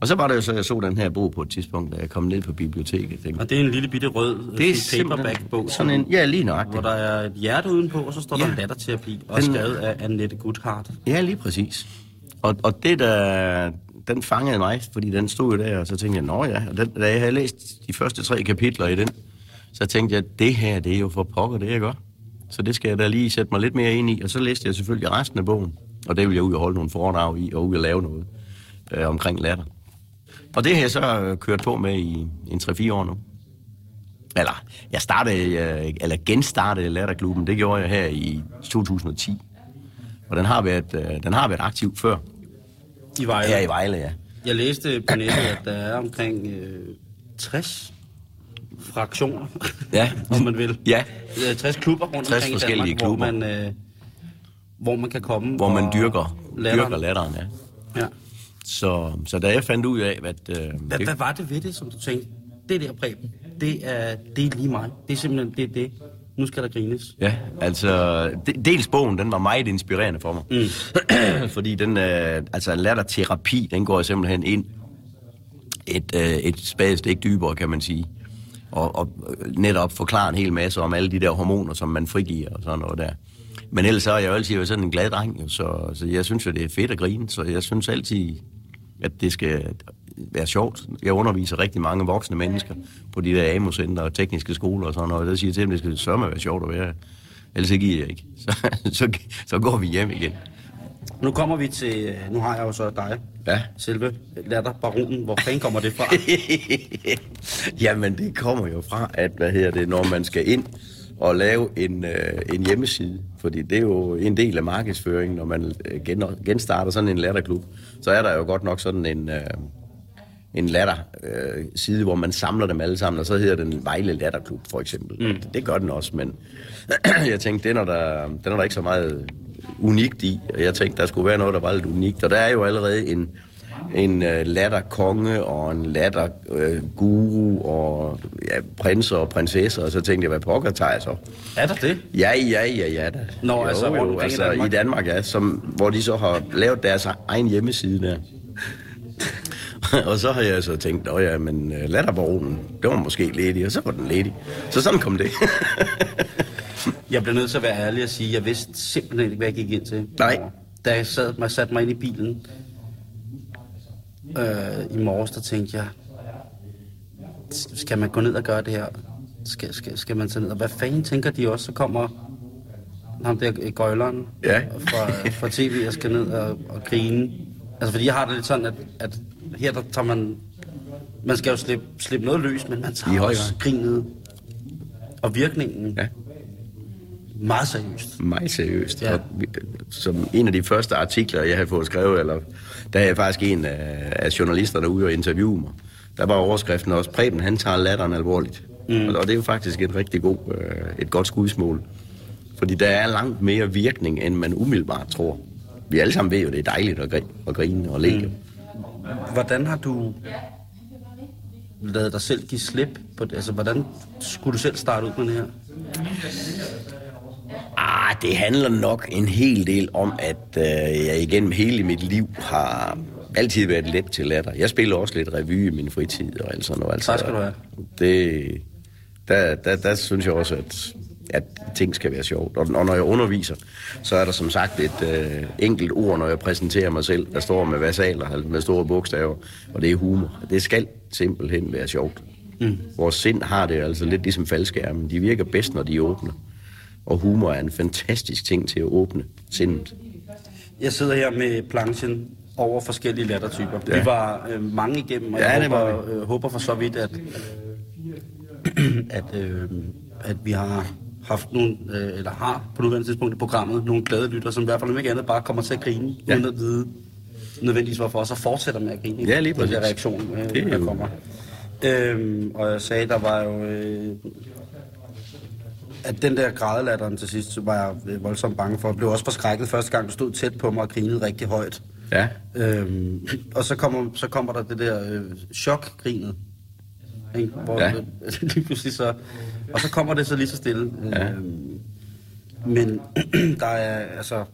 Og så var det jo så, jeg så den her bog på et tidspunkt, da jeg kom ned på biblioteket. Tænkte, Og det er en lille bitte rød det er øh, paperback-bog, sådan en, ja, lige hvor nøjagtigt. der er et hjerte udenpå, og så står der Ja. latterterapi, og Den- skrevet af Annette Goodhart. Ja, lige præcis. Og, og det der, den fangede mig, fordi den stod jo der, og så tænkte jeg, nå ja, og den, da jeg havde læst de første tre kapitler i den, så tænkte jeg, det her, det er jo for pokker, det jeg gør. Så det skal jeg da lige sætte mig lidt mere ind i, og så læste jeg selvfølgelig resten af bogen, og det vil jeg ud og holde nogle foredrag i, og ud og lave noget øh, omkring latter. Og det har jeg så øh, kørt på med i en 3-4 år nu. Eller, jeg startede, øh, eller genstartede Latterklubben, det gjorde jeg her i 2010. Og den har været, øh, den har været aktiv før. I Vejle. Her i Vejle, ja. Jeg læste på nettet, at der er omkring øh, 60 fraktioner, Ja. om man vil. Ja. Øh, 60 klubber rundt 60 omkring i forskellige Danmark, klubber. Hvor man, øh, hvor man kan komme Hvor man dyrker, latter. dyrker latteren, ja. Ja. Så, så da jeg fandt ud af, at... Øh, Hvad, hvad var det ved det, som du tænkte, det der Preben, det er, det er lige mig. Det er simpelthen det, er det. Nu skal der grines. Ja, altså, de, dels bogen, den var meget inspirerende for mig. Mm. Fordi den, øh, altså latterterapi, den går simpelthen ind et, øh, et spadestik dybere, kan man sige. Og, og netop forklare en hel masse om alle de der hormoner, som man frigiver og sådan noget der. Men ellers så er jeg jo altid været sådan en glad dreng, så, så jeg synes jo, det er fedt at grine, så jeg synes altid, at det skal være sjovt. Jeg underviser rigtig mange voksne mennesker på de der AMO-center og tekniske skoler og sådan noget, og der siger jeg til dem, det skal sørme være sjovt at være. Ellers så giver jeg ikke. Så, så, så går vi hjem igen. Nu kommer vi til, nu har jeg jo så dig, Ja. selve latterbaronen. Hvor fanden kommer det fra? Jamen, det kommer jo fra, at hvad hedder det, når man skal ind og lave en, øh, en hjemmeside, fordi det er jo en del af markedsføringen, når man øh, gen, genstarter sådan en latterklub, så er der jo godt nok sådan en, øh, en latter øh, side, hvor man samler dem alle sammen, og så hedder den Vejle Latterklub, for eksempel. Mm. Det gør den også, men jeg tænkte, den er, der, den er der ikke så meget unikt i, og jeg tænkte, der skulle være noget, der var lidt unikt, og der er jo allerede en, en uh, latterkonge og en latterguru uh, guru og ja, prinser og prinsesser, og så tænkte jeg, hvad pokker tager jeg så? er der det? Ja, ja, ja, ja. Da. Nå, altså rundt omkring i altså Danmark? i Danmark, ja, som, hvor de så har lavet deres egen hjemmeside der. og så har jeg så tænkt, åh ja, men uh, latterbaronen, det var måske ledig, og så var den ledig. Så sådan kom det. Jeg bliver nødt til at være ærlig og sige, at jeg vidste simpelthen ikke, hvad jeg gik ind til. Nej. Da jeg sad, mig, satte mig ind i bilen øh, i morges, der tænkte jeg, skal man gå ned og gøre det her? Skal, skal, skal man tage ned? Og hvad fanden tænker de også? Så kommer ham der øh, gøjleren Ja. fra, fra tv og skal ned og, og grine. Altså fordi jeg har det lidt sådan, at, at her der tager man... Man skal jo slippe, slippe noget løs, men man I tager høj også grinet og virkningen ja. meget seriøst. Meget seriøst. Ja. Og, som en af de første artikler, jeg havde fået skrevet, eller der er jeg faktisk en af, af journalisterne ude og interviewe mig. Der var overskriften også, Preben han tager latteren alvorligt. Mm. Og, og det er jo faktisk et rigtig god, øh, et godt skudsmål. Fordi der er langt mere virkning, end man umiddelbart tror. Vi alle sammen ved jo, det er dejligt at, gri- at grine og le. Mm. Hvordan har du lavet dig selv give slip på det? Altså, hvordan skulle du selv starte ud med det her? Ah, det handler nok en hel del om, at øh, jeg igennem hele mit liv har altid været let til latter. Jeg spiller også lidt revy i min fritid og alt sådan noget. Altså, Tak skal du have. Det, der, der, der synes jeg også, at, at ting skal være sjovt. Og, og når jeg underviser, så er der som sagt et øh, enkelt ord, når jeg præsenterer mig selv, der står med versaler, med store bogstaver, og det er humor. Det skal simpelthen være sjovt. Mm. Vores sind har det altså lidt ligesom faldskærmen. De virker bedst, når de er åbne. Og humor er en fantastisk ting til at åbne sindet. Jeg sidder her med planchen over forskellige lattertyper. Ja. Vi var øh, mange igennem, og Ja, jeg det var håber, øh, håber for så vidt, at, at, øh, at vi har haft nogle, øh, eller har på nuværende tidspunkt i programmet, nogle glade lytter, som i hvert fald om ikke andet bare kommer til at grine, ja. Uden at vide nødvendigvis hvorfor, og så fortsætter med at grine. Ja, lige Den der præcis. reaktion, øh, Det er der kommer. Øhm, og jeg sagde, der var jo... Øh, at den der grædelatteren til sidst, så var jeg øh, voldsomt bange for. Jeg blev også forskrækket første gang, du stod tæt på mig og grinede rigtig højt. Ja. Øhm, og så kommer, så kommer der det der øh, chokgrinet. Ikke? Hvor Ja. lige pludselig så... Og så kommer det så lige så stille. Ja. Øhm, men der er, altså...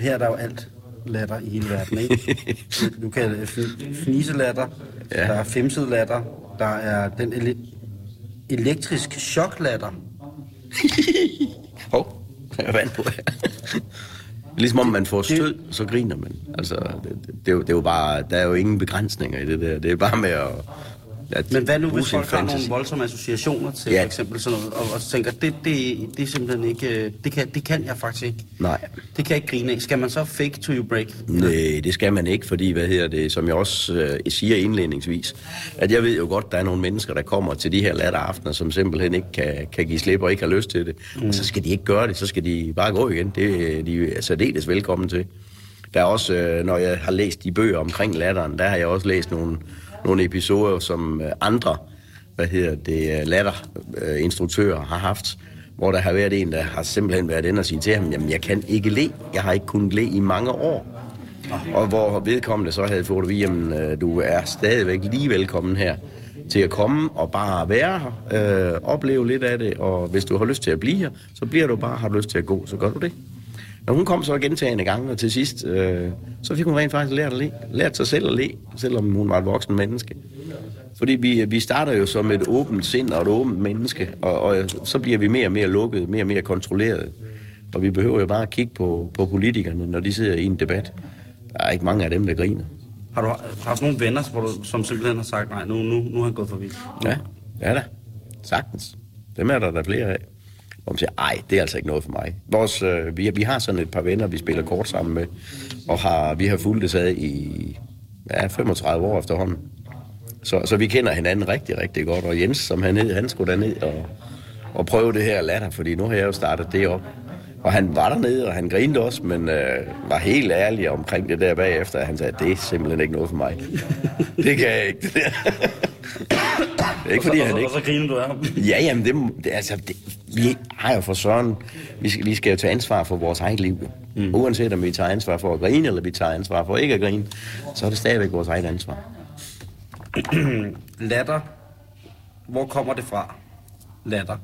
Her er der jo alt latter i hele verden, ikke? Du, kan f- fniselatter, Ja. ja. der er femset latter, der er den ele- elektrisk choklatter. Hov, jeg er vand på her. Ligesom om man får stød, så griner man. Altså, det, det, det, er jo, det er jo bare, der er jo ingen begrænsninger i det der. Det er bare med at... at Men hvad nu, hvis folk har nogle voldsomme associationer til Ja. for eksempel sådan noget, og, og tænker, det, det, det er simpelthen ikke, øh, det kan, det kan jeg faktisk ikke. Nej. Det kan jeg ikke grine af. Skal man så fake to you break? Nej, det skal man ikke, fordi, hvad hedder det, som jeg også øh, siger indledningsvis, at jeg ved jo godt, der er nogle mennesker, der kommer til de her latteraftener, som simpelthen ikke kan, kan give slip og ikke har lyst til det. Mm. Og så skal de ikke gøre det, så skal de bare gå igen. Det er de er særdeles velkommen til. Der er også, øh, når jeg har læst de bøger omkring latteren, der har jeg også læst nogle, nogle episoder, som øh, andre, hvad hedder det, øh, latter, øh, latterinstruktører har haft, hvor der har været en, der har simpelthen været inde og sige til ham, jamen jeg kan ikke le, jeg har ikke kunnet le i mange år. Og hvor vedkommende så havde fået at vide, jamen du er stadigvæk lige velkommen her til at komme og bare være her, øh, opleve lidt af det, og hvis du har lyst til at blive her, så bliver du bare, har du lyst til at gå, så gør du det. Og hun kom så gentagende gange, og til sidst, øh, så fik hun rent faktisk lært at le. Lært sig selv at le, selvom hun var et voksen menneske. Fordi vi, vi starter jo som et åbent sind og et åbent menneske, og, og så bliver vi mere og mere lukket, mere og mere kontrolleret. Og vi behøver jo bare at kigge på, på politikerne, når de sidder i en debat. Der er ikke mange af dem, der griner. Har du haft nogle venner, hvor du, som simpelthen har sagt, nej, nu, nu, nu har han gået for vidt? Ja, ja da. Sagtens. Dem er der der flere af. Hvor man siger, ej, det er altså ikke noget for mig. Vores, øh, vi, vi har sådan et par venner, vi spiller kort sammen med, og har, vi har fulgt det sad i ja, 35 år efterhånden. Så, så vi kender hinanden rigtig, rigtig godt. Og Jens, som han hed, han skulle derned og, og prøve det her latter, fordi nu har jeg jo startet det op. Og han var dernede, og han grinede også, men øh, var helt ærlig omkring det der bagefter. Han sagde, det er simpelthen ikke noget for mig. det kan jeg ikke, det der. det er ikke, fordi og, han så, ikke... og så griner du af ham. Ja, jamen, det, det, altså, det, vi har jo for søren, vi skal, vi skal jo tage ansvar for vores eget liv. Mm. Uanset om vi tager ansvar for at grine, eller vi tager ansvar for ikke at grine, så er det stadigvæk vores eget ansvar. Latter. Hvor kommer det fra? Latter.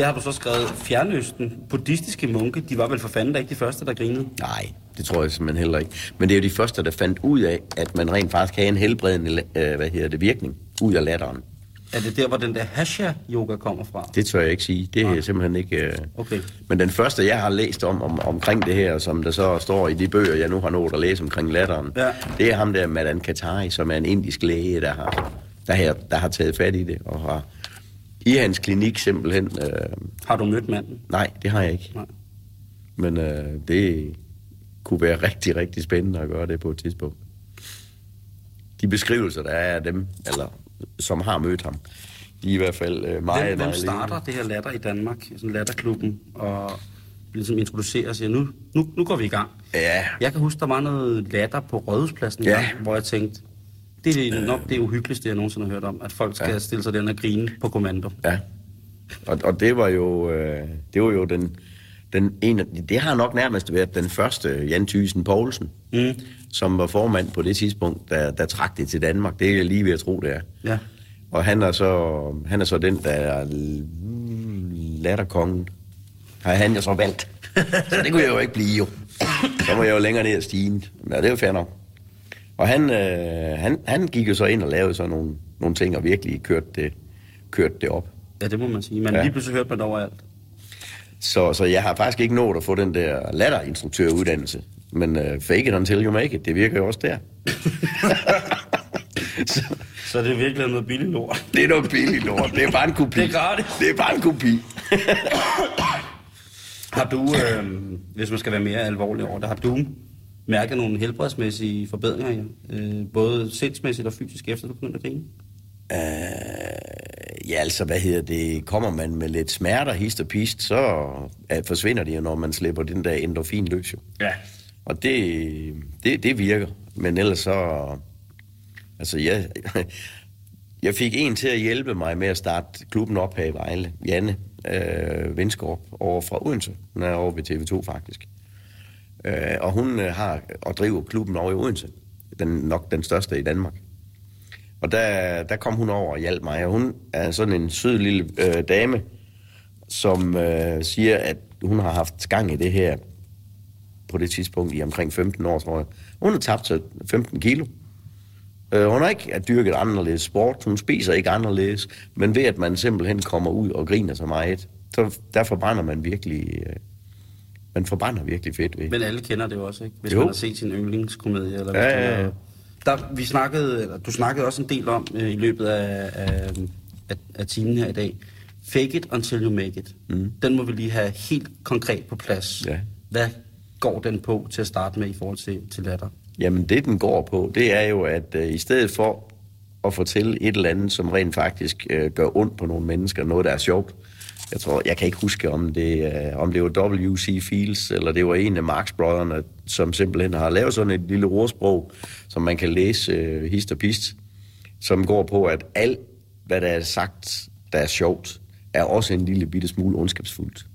Her har du så skrevet Fjernøsten. Buddhistiske munke. De var vel for fanden da ikke de første, der grinede. Nej, det tror jeg simpelthen heller ikke. Men det er jo de første, der fandt ud af, at man rent faktisk kan have en helbredende øh, hvad hedder det, virkning ud af latteren. Er det der, hvor den der hasha-yoga kommer fra? Det tør jeg ikke sige. Det er jeg simpelthen ikke... Øh... Okay. Men den første, jeg har læst om, om omkring det her, som der så står i de bøger, jeg nu har nået at læse omkring latteren, Ja. det er ham der, Madan Katari, som er en indisk læge, der har, der, her, der har taget fat i det, og har i hans klinik simpelthen... Øh... Har du mødt manden? Nej, det har jeg ikke. Nej. Men øh, det kunne være rigtig, rigtig spændende at gøre det på et tidspunkt. De beskrivelser, der er af dem, eller som har mødt ham, de er i hvert fald øh, meget, Hvem, hvem starter levende. det her latter i Danmark? Sådan latterklubben. Og ligesom introducerer og siger, nu, nu, nu går vi i gang. Ja, Jeg kan huske, der var noget latter på Rådhuspladsen, Ja. ja. hvor jeg tænkte, det er nok det uhyggeligste, jeg nogensinde har hørt om, at folk skal Ja. stille sig den og grine på kommando. Ja. Og, og det var jo, øh, det var jo den, den ene, det har nok nærmest været den første Jan Thysen Poulsen, Mm. som var formand på det tidspunkt, der, der trak det til Danmark. Det er jeg lige ved at tro, det er. Ja. Og han er så, han er så den, der er latterkongen. Har han jo så valgt. så det kunne jeg jo ikke blive jo. Så må jeg jo længere ned ad stigen. Ja, det er jo fair nok. Og han, øh, han, han gik jo så ind og lavede sådan nogle, nogle ting, og virkelig kørte det, kørte det op. ja, det må man sige. Men Ja. lige pludselig hørte man det overalt. Så, så jeg har faktisk ikke nået at få den der latterinstruktøruddannelse. Men uh, fake it until you make it, det virker jo også der. så, Så det er virkelig noget billigt lort. det er noget billigt lort. Det er bare en kopi. Det er gratis. Det er bare en kopi. Har du, øh, hvis man skal være mere alvorlig over det, har du mærket nogle helbredsmæssige forbedringer, øh, både sindsmæssigt og fysisk, efter du begyndte at grine? Uh, ja, altså, hvad hedder det? Kommer man med lidt smerter, hist og pist, så uh, forsvinder de jo, når man slipper den der endorfin løs. Jo. Ja. Og det, det, det virker. Men ellers så... Altså, jeg, jeg fik en til at hjælpe mig med at starte klubben op her i Vejle. Janne øh, Vindskorp over fra Odense. Hun er over ved TV2 faktisk. Øh, og hun øh, har og driver klubben over i Odense. Den, nok den største i Danmark. Og der, der kom hun over og hjalp mig, og hun er sådan en sød lille øh, dame, som øh, siger, at hun har haft gang i det her på det tidspunkt i omkring 15 år, tror jeg. Hun har tabt sig 15 kilo. Øh, hun har ikke dyrket anderledes sport, hun spiser ikke anderledes, men ved at man simpelthen kommer ud og griner så meget, så der forbrænder man virkelig, øh, man forbrænder virkelig fedt ved. Men alle kender det jo også, ikke? Hvis Jo. man har set sin yndlingskomedie. Eller Ja, ja, der ja. er- Der, vi snakkede, eller du snakkede også en del om øh, i løbet af, af, af, af timen her i dag. Fake it until you make it. Mm. Den må vi lige have helt konkret på plads. Ja. Hvad går den på til at starte med i forhold til, til latter? Jamen det, den går på, det er jo, at øh, i stedet for at fortælle et eller andet, som rent faktisk øh, gør ondt på nogle mennesker, noget, der er sjovt. Jeg tror, jeg kan ikke huske, om det, øh, om det var W.C. Fields, eller det var en af Marx-brødrene, som simpelthen har lavet sådan et lille ordsprog, som man kan læse øh, hist og pist, som går på, at alt, hvad der er sagt, der er sjovt, er også en lille bitte smule ondskabsfuldt.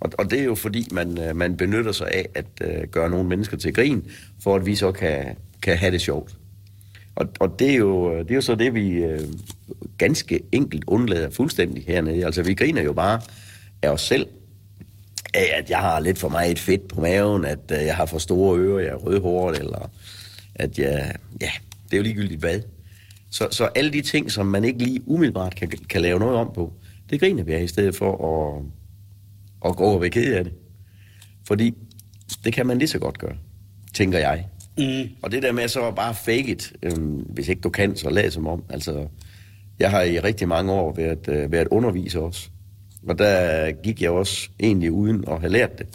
Og, og det er jo fordi, man, øh, man benytter sig af at øh, gøre nogle mennesker til grin, for at vi så kan, kan have det sjovt. Og, og det, er jo, det er jo så det, vi øh, ganske enkelt undlader fuldstændig hernede. Altså, vi griner jo bare af os selv, af at jeg har lidt for meget fedt på maven, at øh, jeg har for store ører, jeg er rødhåret, eller at jeg... Ja, det er jo ligegyldigt hvad. Så, så alle de ting, som man ikke lige umiddelbart kan, kan lave noget om på, det griner vi af i stedet for at, at gå og være ked af det. Fordi det kan man lige så godt gøre, tænker jeg. Mm. Og det der med så bare fake it, øhm, hvis ikke du kan, så lad som om. Altså, jeg har i rigtig mange år været, øh, været underviser også. Og der gik jeg også egentlig uden at have lært det.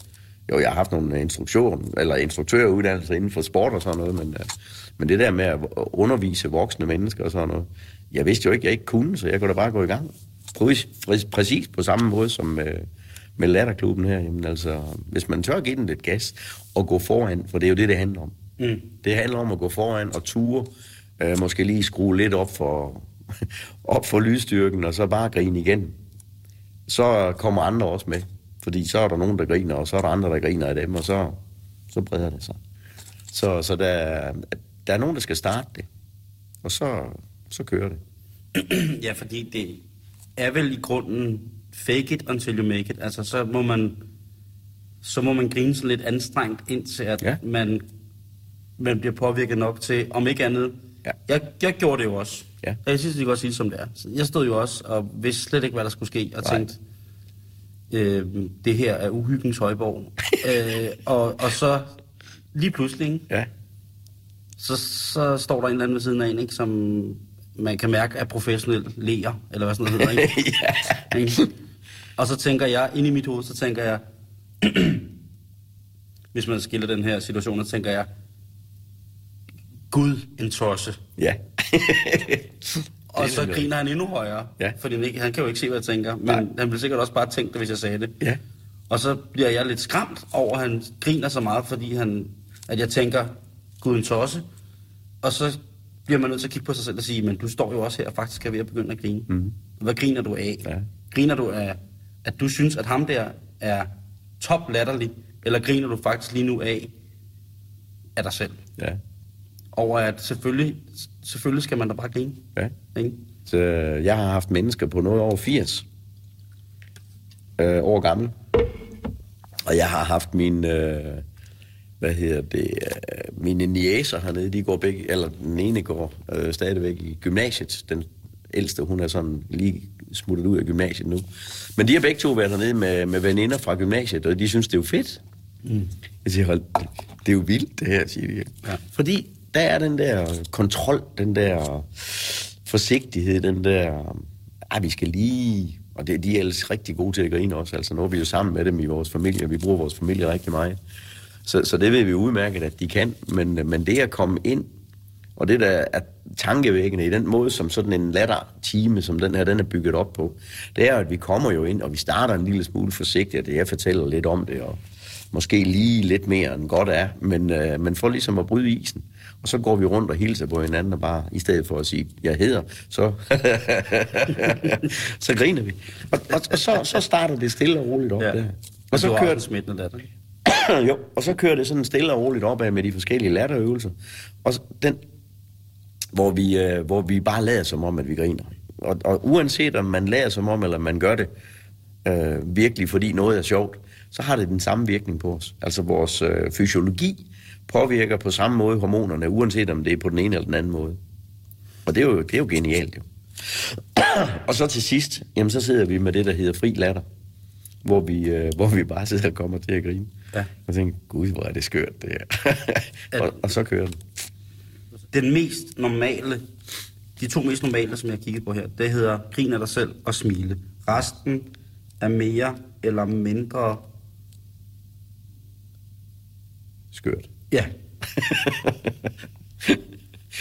Jo, jeg har haft nogle instruktion, eller instruktøruddannelser inden for sport og sådan noget, men, øh, men det der med at undervise voksne mennesker og sådan noget, jeg vidste jo ikke, jeg ikke kunne, så jeg kunne da bare gå i gang. Præcis, præcis på samme måde som øh, med latterklubben her. Jamen altså, hvis man tør give den lidt gas og gå foran, for det er jo det, det handler om. Mm. Det handler om at gå foran og ture, øh, måske lige skrue lidt op for, op for lydstyrken, og så bare grine igen. Så kommer andre også med, fordi så er der nogen, der griner, og så er der andre, der griner af dem, og så, så breder det sig. Så, så der, der er nogen, der skal starte det, og så, så kører det. Ja, fordi det er vel i grunden fake it until you make it. Altså, så må man, så må man grine sådan lidt anstrengt indtil, at ja. man, man bliver påvirket nok til, om ikke andet. Ja. Jeg, jeg gjorde det jo også. Ja. Jeg synes, det kan godt sige, som det er. Jeg stod jo også og vidste slet ikke, hvad der skulle ske, og Nej. tænkte, øh, det her er uhyggens højborg. øh, og, og så lige pludselig? Ja, så, så står der en eller anden ved siden af en, ikke, som man kan mærke er professionel læger, eller hvad sådan noget hedder, ikke? ja. Ikke? Og så tænker jeg, inde i mit hoved, så tænker jeg, hvis man skiller den her situation, så tænker jeg, Gud, en tosse. ja. Og så griner han endnu højere, Ja. fordi han, ikke, han kan jo ikke se, hvad jeg tænker, men Nej. han ville sikkert også bare tænke det, hvis jeg sagde det. Ja. Og så bliver jeg lidt skræmt over, at han griner så meget, fordi han, at jeg tænker, Gud, en tosse. Og så bliver man nødt til at kigge på sig selv og sige, men du står jo også her og faktisk er ved at begynde at grine. Mm. Hvad griner du af? Ja. Griner du af, at du synes, at ham der er top latterlig, eller griner du faktisk lige nu af, af dig selv? ja. Over at selvfølgelig, selvfølgelig skal man da bare grine. ja. Ikke? Så jeg har haft mennesker på noget over 80 øh, år gammel. Og jeg har haft mine, øh, hvad hedder det, øh, mine niæser hernede, de går begge, eller den ene går øh, stadigvæk i gymnasiet. Den ældste, hun er sådan lige smuttet ud af gymnasiet nu. Men de har begge to været hernede med, med veninder fra gymnasiet, og de synes, det er jo fedt. Mm. Jeg siger, hold, det er jo vildt det her, siger de. Ja. Fordi der er den der kontrol, den der forsigtighed, den der, ah, vi skal lige, og det, de er ellers rigtig gode til at grine også, altså nu er vi jo sammen med dem i vores familie, vi bruger vores familie rigtig meget. Så, så det ved vi udmærket, at de kan, men, men det at komme ind, og det der er tankevækkende i den måde, som sådan en latter-time, som den her, den er bygget op på, det er, at vi kommer jo ind, og vi starter en lille smule forsigtigt, og jeg fortæller lidt om det, og måske lige lidt mere end godt er, men, øh, men for ligesom at bryde isen. Og så går vi rundt og hilser på hinanden, og bare, i stedet for at sige, jeg hedder, så, så griner vi. Og, og, og så, så starter det stille og roligt op Ja. der. Og så du kører den smittende latter. jo, og så kører det sådan stille og roligt opad med de forskellige latterøvelser. Og den, hvor vi, øh, hvor vi bare lader som om, at vi griner. Og, og uanset om man lader som om, eller man gør det øh, virkelig, fordi noget er sjovt, så har det den samme virkning på os. Altså vores øh, fysiologi påvirker på samme måde hormonerne, uanset om det er på den ene eller den anden måde. Og det er jo, det er jo genialt, jo. og så til sidst, jamen så sidder vi med det, der hedder fri latter, hvor vi, øh, hvor vi bare sidder og kommer til at grine. Ja. Og tænker, gud, hvor er det skørt, det her. og, og så kører den. Den mest normale, de to mest normale, som jeg har kigget på her, det hedder grin af dig selv og smile. Resten er mere eller mindre... Skørt. Ja,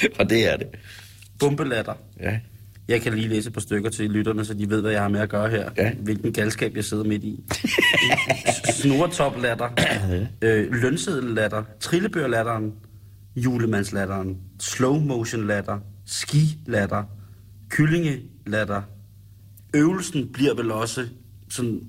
og det er det. bumpelatter. Ja. Jeg kan lige læse et par stykker til lytterne, så de ved, hvad jeg har med at gøre her. Ja. Hvilken galskab, jeg sidder midt i. Snortoplatter, øh, lønsedellatter, trillebørlatteren, julemandslatteren, slow motion latter, skilatter, kyllingelatter. Øvelsen bliver vel også sådan,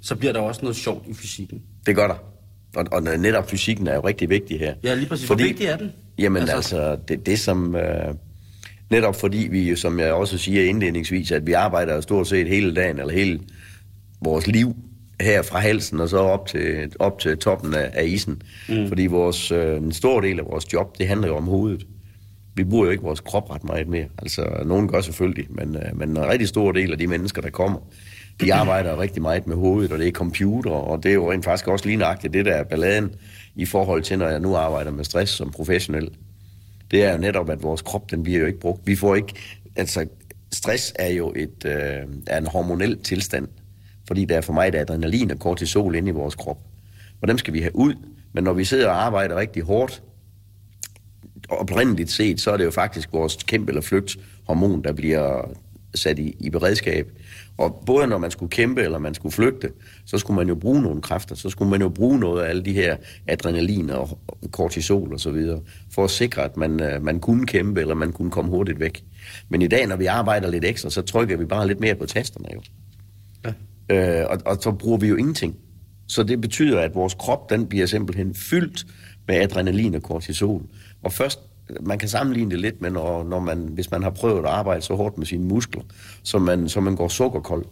så bliver der også noget sjovt i fysikken. Det gør der. Og, og netop fysikken er jo rigtig vigtig her. Ja, lige præcis. Hvor vigtig er den? Jamen altså, altså det, det som... Øh, netop fordi vi, jo, som jeg også siger indledningsvis, at vi arbejder stort set hele dagen, eller hele vores liv her fra halsen og så op til, op til toppen af, af isen. Mm. Fordi vores, øh, en stor del af vores job, det handler jo om hovedet. Vi bruger jo ikke vores krop ret meget mere. Altså, nogen gør selvfølgelig, men, øh, men en rigtig stor del af de mennesker, der kommer, de arbejder rigtig meget med hovedet, og det er computer, og det er jo rent faktisk også lige nøjagtigt det, der er balladen i forhold til, når jeg nu arbejder med stress som professionel. Det er jo netop, at vores krop, den bliver jo ikke brugt. Vi får ikke, altså, stress er jo et, øh, er en hormonel tilstand, fordi der er for mig der adrenalin og kortisol inde i vores krop. Og dem skal vi have ud, men når vi sidder og arbejder rigtig hårdt, oprindeligt set, så er det jo faktisk vores kæmpe eller flygt hormon, der bliver sat i, i beredskab. Og både når man skulle kæmpe eller man skulle flygte, så skulle man jo bruge nogle kræfter, så skulle man jo bruge noget af alle de her adrenalin og kortisol og så videre, for at sikre, at man, øh, man kunne kæmpe eller man kunne komme hurtigt væk. Men i dag, når vi arbejder lidt ekstra, så trykker vi bare lidt mere på tasterne jo. Ja. Øh, og, og så bruger vi jo ingenting. Så det betyder, at vores krop, den bliver simpelthen fyldt med adrenalin og kortisol. Og først, man kan sammenligne det lidt med, når, når man, hvis man har prøvet at arbejde så hårdt med sine muskler, så man, så man går sukkerkold,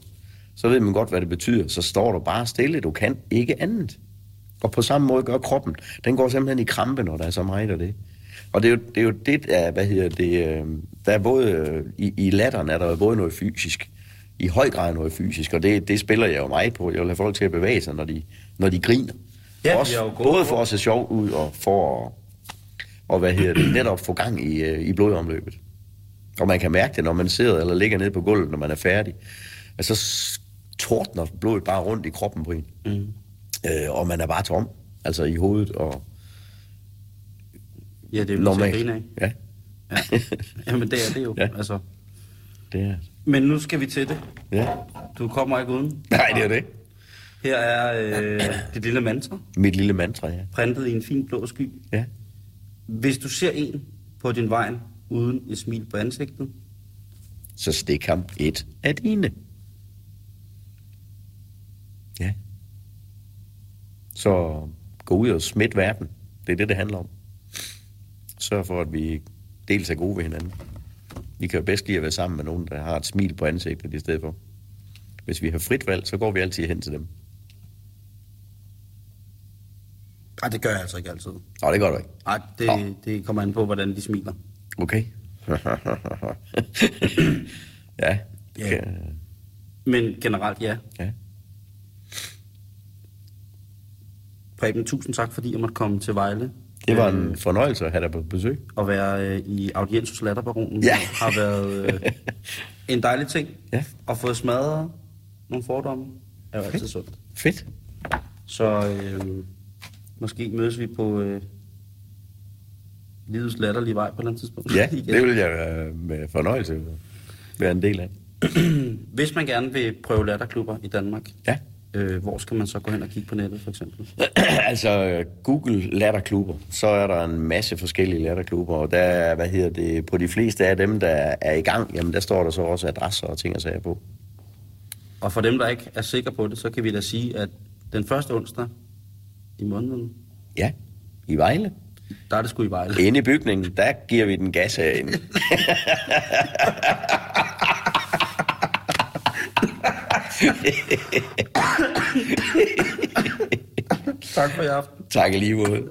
så ved man godt, hvad det betyder. Så står du bare stille, du kan ikke andet. Og på samme måde gør kroppen. Den går simpelthen i krampe, når der er så meget af det. Og det er jo det, er jo det der, hvad hedder det, øh, der er både, øh, i, i latteren er der jo både noget fysisk, i høj grad noget fysisk, og det, det spiller jeg jo meget på. Jeg vil have folk til at bevæge sig, når de, når de griner. Ja, Også, både for at se sjov ud, og for at, og hvad hedder det, netop få gang i, øh, i blodomløbet. Og man kan mærke det, når man sidder eller ligger nede på gulvet, når man er færdig. Altså, tordner blodet bare rundt i kroppen på en. Mm. Øh, og man er bare tom, altså i hovedet og Ja, det er jo af. Ja, Ja. Jamen, det er det jo. Ja. Altså. det er Men nu skal vi til det. Ja. Du kommer ikke uden. Nej, det er det. Her er øh, det lille mantra, Mit lille mantra, ja. printet i en fin blå sky. Ja. Hvis du ser en på din vej uden et smil på ansigtet, Så stik ham et af dine. Ja. Så gå ud og smidt verden. Det er det, det handler om. Sørg for, at vi dels er gode ved hinanden. Vi kan jo bedst lide at være sammen med nogen, der har et smil på ansigtet i stedet for. Hvis vi har frit valg, så går vi altid hen til dem. Nej, det gør jeg altså ikke altid. Nå, det gør du ikke. Nej, det, Nå. det kommer an på, hvordan de smiler. Okay. ja. Ja. Men generelt ja. ja. Preben, tusind tak, fordi jeg måtte komme til Vejle. Det var Øh, en fornøjelse at have dig på besøg. At være øh, i audiens hos Latterbaronen Ja. har været øh, en dejlig ting. Ja. At få smadret nogle fordomme er jo altid sundt. Fedt. Så øh, måske mødes vi på øh, livets latterlige vej på et eller andet tidspunkt. Ja, det vil jeg øh, med fornøjelse være en del af. Hvis man gerne vil prøve latterklubber i Danmark, Ja. øh, hvor skal man så gå hen og kigge på nettet for eksempel? altså, Google latterklubber, så er der en masse forskellige latterklubber, og der er, hvad hedder det, på de fleste af dem, der er i gang, jamen der står der så også adresser og ting og sager på. Og for dem, der ikke er sikre på det, så kan vi da sige, at den første onsdag i måneden Ja, i Vejle. Der er det sgu i Vejle. Inde i bygningen, der giver vi den gas herinde. Tak for i aften. tak lige måde.